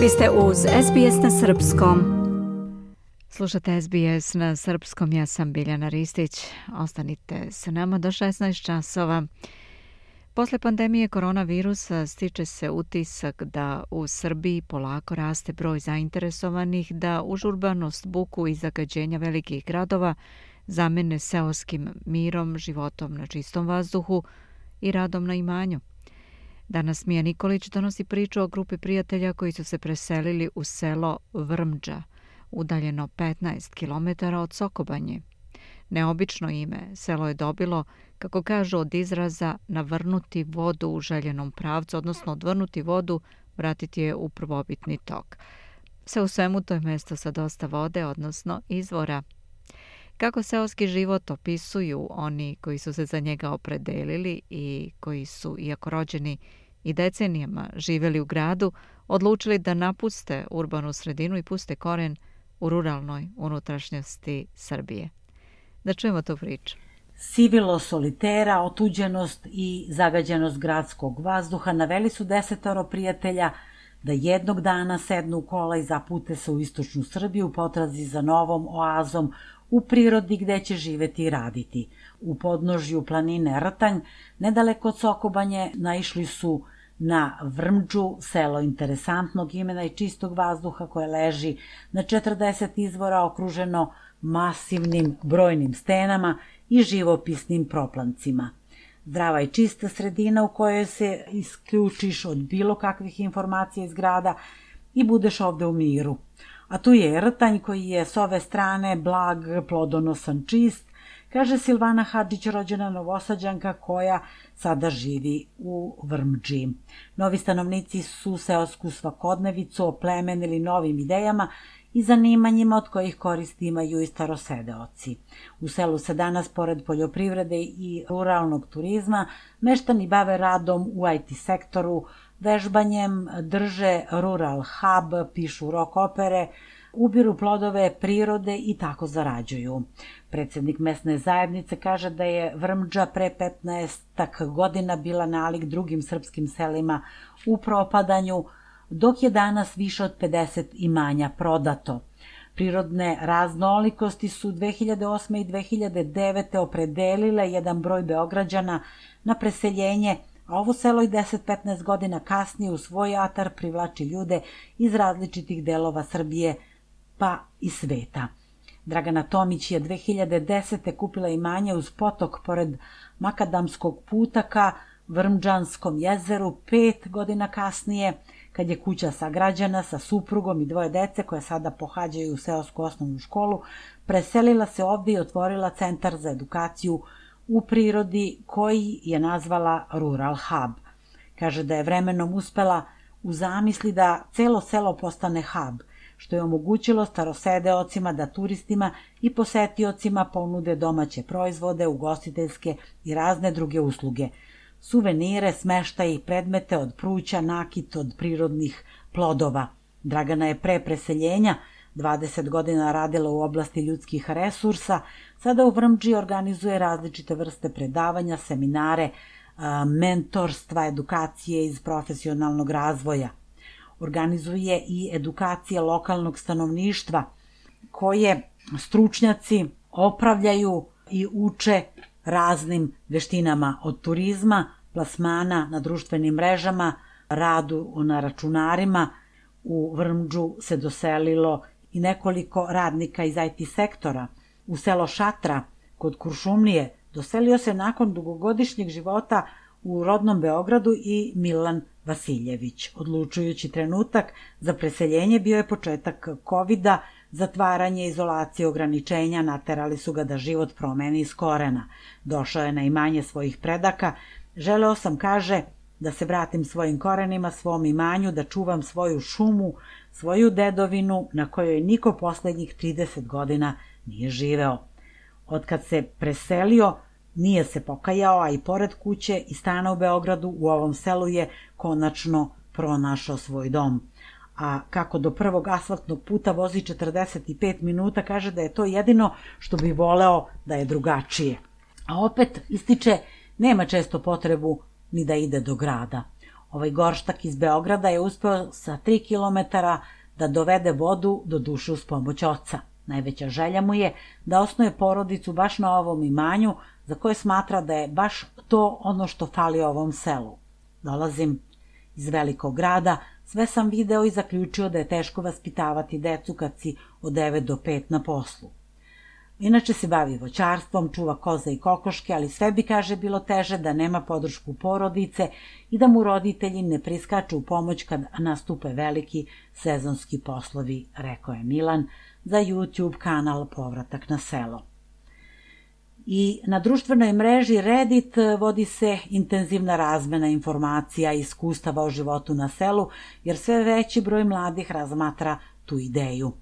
Vi ste uz SBS na Srpskom. Slušate SBS na Srpskom, ja sam Biljana Ristić. Ostanite sa nama do 16 časova. Posle pandemije koronavirusa stiče se utisak da u Srbiji polako raste broj zainteresovanih da užurbanost, buku i zagađenja velikih gradova zamene seoskim mirom, životom na čistom vazduhu i radom na imanju. Danas Mija Nikolić donosi priču o grupi prijatelja koji su se preselili u selo Vrmđa, udaljeno 15 km od Sokobanje. Neobično ime selo je dobilo, kako kažu od izraza, navrnuti vodu u željenom pravcu, odnosno odvrnuti vodu, vratiti je u prvobitni tok. Sve u svemu to je mesto sa dosta vode, odnosno izvora. Kako seoski život opisuju oni koji su se za njega opredelili i koji su, iako rođeni i decenijama živeli u gradu, odlučili da napuste urbanu sredinu i puste koren u ruralnoj unutrašnjosti Srbije. Da čujemo tu priču. Sivilo solitera, otuđenost i zagađenost gradskog vazduha naveli su desetoro prijatelja da jednog dana sednu u kola i zapute se u istočnu Srbiju potrazi za novom oazom u prirodi gde će živeti i raditi. U podnožju planine Rtanj, nedaleko od Sokobanje, naišli su na Vrmđu, selo interesantnog imena i čistog vazduha koje leži na 40 izvora okruženo masivnim brojnim stenama i živopisnim proplancima. Zdrava i čista sredina u kojoj se isključiš od bilo kakvih informacija iz grada i budeš ovde u miru. A tu je Rtanj koji je s ove strane blag, plodonosan, čist, kaže Silvana Hadžić, rođena novosađanka koja sada živi u Vrmđi. Novi stanovnici su seosku svakodnevicu oplemenili novim idejama i zanimanjima od kojih koristi imaju i starosedeoci. U selu se danas, pored poljoprivrede i ruralnog turizma, meštani bave radom u IT sektoru, vežbanjem, drže rural hub, pišu rock opere, ubiru plodove prirode i tako zarađuju. Predsednik mesne zajednice kaže da je Vrmđa pre 15 godina bila nalik drugim srpskim selima u propadanju, dok je danas više od 50 imanja prodato. Prirodne raznolikosti su 2008. i 2009. opredelile jedan broj Beograđana na preseljenje, a ovo selo i 10-15 godina kasnije u svoj atar privlači ljude iz različitih delova Srbije pa i sveta. Dragana Tomić je 2010. kupila imanje uz potok pored Makadamskog puta ka Vrmđanskom jezeru pet godina kasnije, kad je kuća sagrađena sa suprugom i dvoje dece koje sada pohađaju seosku osnovnu školu, preselila se ovde i otvorila centar za edukaciju u prirodi koji je nazvala Rural Hub. Kaže da je vremenom uspela u zamisli da celo selo postane hub, što je omogućilo starosedeocima da turistima i posetiocima ponude domaće proizvode, ugostiteljske i razne druge usluge, suvenire, smeštaje i predmete od pruća, nakit od prirodnih plodova. Dragana je pre preseljenja 20 godina radila u oblasti ljudskih resursa, sada u Vrmđi organizuje različite vrste predavanja, seminare, mentorstva, edukacije iz profesionalnog razvoja – organizuje i edukacije lokalnog stanovništva koje stručnjaci opravljaju i uče raznim veštinama od turizma, plasmana na društvenim mrežama, radu na računarima. U Vrmđu se doselilo i nekoliko radnika iz IT sektora. U selo Šatra, kod Kuršumlije, doselio se nakon dugogodišnjeg života u rodnom Beogradu i Milan Vasiljević. Odlučujući trenutak za preseljenje bio je početak covid zatvaranje, izolacije, ograničenja naterali su ga da život promeni iz korena. Došao je na imanje svojih predaka, želeo sam, kaže, da se vratim svojim korenima, svom imanju, da čuvam svoju šumu, svoju dedovinu na kojoj niko poslednjih 30 godina nije živeo. Otkad se preselio, Nije se pokajao, a i pored kuće i stana u Beogradu u ovom selu je konačno pronašao svoj dom. A kako do prvog asfaltnog puta vozi 45 minuta, kaže da je to jedino što bi voleo da je drugačije. A opet ističe, nema često potrebu ni da ide do grada. Ovaj gorštak iz Beograda je uspeo sa 3 km da dovede vodu do duše uz pomoć oca. Najveća želja mu je da osnuje porodicu baš na ovom imanju za koje smatra da je baš to ono što fali ovom selu. Dolazim iz velikog grada, sve sam video i zaključio da je teško vaspitavati decu kad si od 9 do 5 na poslu. Inače se bavi voćarstvom, čuva koze i kokoške, ali sve bi, kaže, bilo teže da nema podršku porodice i da mu roditelji ne priskaču u pomoć kad nastupe veliki sezonski poslovi, rekao je Milan za YouTube kanal Povratak na selo. I na društvenoj mreži Reddit vodi se intenzivna razmena informacija i iskustava o životu na selu, jer sve veći broj mladih razmatra tu ideju.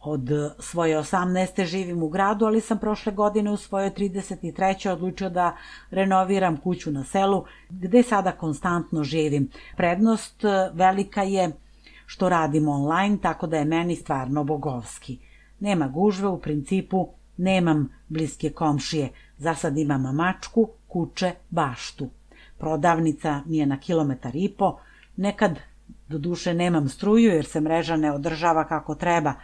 Od svoje 18. živim u gradu, ali sam prošle godine u svojoj 33. odlučio da renoviram kuću na selu, gde sada konstantno živim. Prednost e, velika je što radim online, tako da je meni stvarno bogovski. Nema gužve, u principu nemam bliske komšije. Za sad imam mačku, kuće, baštu. Prodavnica mi je na kilometar i po. Nekad, do duše, nemam struju jer se mreža ne održava kako treba,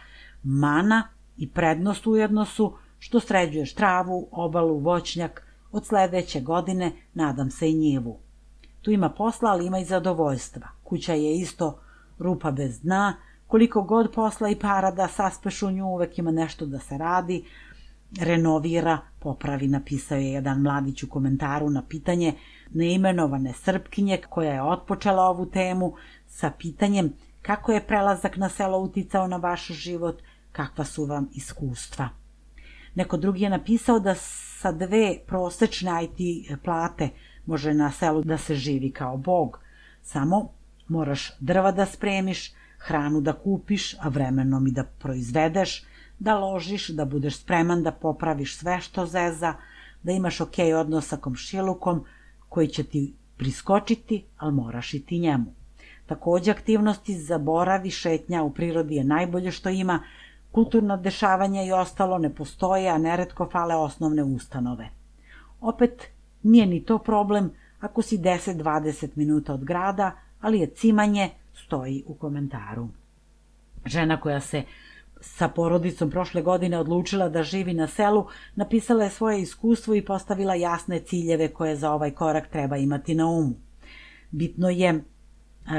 Mana i prednost ujedno su što sređuješ travu, obalu, voćnjak, od sledeće godine nadam se i njivu. Tu ima posla, ali ima i zadovoljstva. Kuća je isto rupa bez dna, koliko god posla i para da saspeš u nju, uvek ima nešto da se radi, renovira, popravi, napisao je jedan mladić u komentaru na pitanje neimenovane Srpkinje koja je otpočela ovu temu sa pitanjem kako je prelazak na selo uticao na vaš život, kakva su vam iskustva. Neko drugi je napisao da sa dve prosečne IT plate može na selu da se živi kao bog. Samo moraš drva da spremiš, hranu da kupiš, a vremenom i da proizvedeš, da ložiš, da budeš spreman da popraviš sve što zeza, da imaš ok odnos sa komšilukom koji će ti priskočiti, ali moraš i ti njemu. Takođe aktivnosti zaboravi šetnja u prirodi je najbolje što ima, kulturna dešavanja i ostalo ne postoje, a neretko fale osnovne ustanove. Opet, nije ni to problem ako si 10-20 minuta od grada, ali je cimanje, stoji u komentaru. Žena koja se sa porodicom prošle godine odlučila da živi na selu, napisala je svoje iskustvo i postavila jasne ciljeve koje za ovaj korak treba imati na umu. Bitno je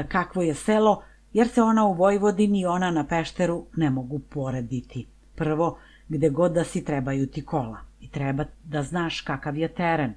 kakvo je selo, jer se ona u Vojvodini i ona na Pešteru ne mogu porediti. Prvo, gde god da si trebaju ti kola i treba da znaš kakav je teren,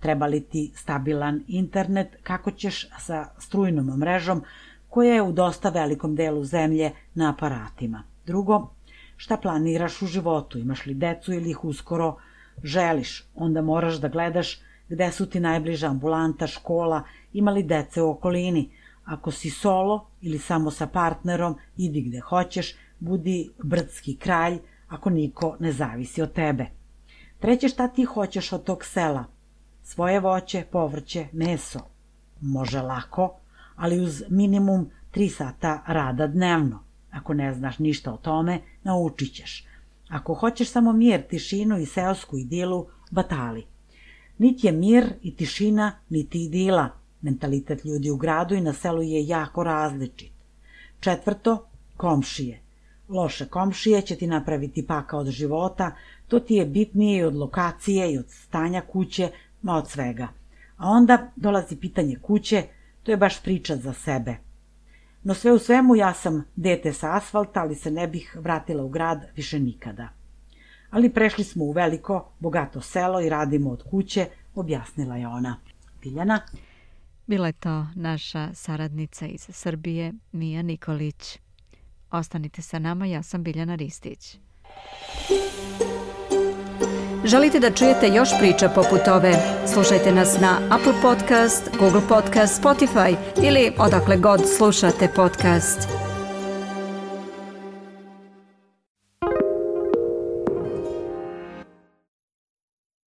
treba li ti stabilan internet, kako ćeš sa strujnom mrežom koja je u dosta velikom delu zemlje na aparatima. Drugo, šta planiraš u životu, imaš li decu ili ih uskoro želiš, onda moraš da gledaš gde su ti najbliža ambulanta, škola, ima li dece u okolini, Ako si solo ili samo sa partnerom, idi gde hoćeš, budi brdski kralj ako niko ne zavisi od tebe. Treće šta ti hoćeš od tog sela? Svoje voće, povrće, meso. Može lako, ali uz minimum 3 sata rada dnevno. Ako ne znaš ništa o tome, naučit ćeš. Ako hoćeš samo mir, tišinu i seosku idilu, batali. Niti je mir i tišina, niti idila, Mentalitet ljudi u gradu i na selu je jako različit. Četvrto, komšije. Loše komšije će ti napraviti paka od života, to ti je bitnije i od lokacije i od stanja kuće, ma od svega. A onda dolazi pitanje kuće, to je baš priča za sebe. No sve u svemu ja sam dete sa asfalta, ali se ne bih vratila u grad više nikada. Ali prešli smo u veliko, bogato selo i radimo od kuće, objasnila je ona. Biljana, Bila je to naša saradnica iz Srbije, Mija Nikolić. Ostanite sa nama, ja sam Biljana Ristić. Želite da čujete još priča poput ove? Slušajte nas na Apple Podcast, Google Podcast, Spotify ili odakle god slušate podcast.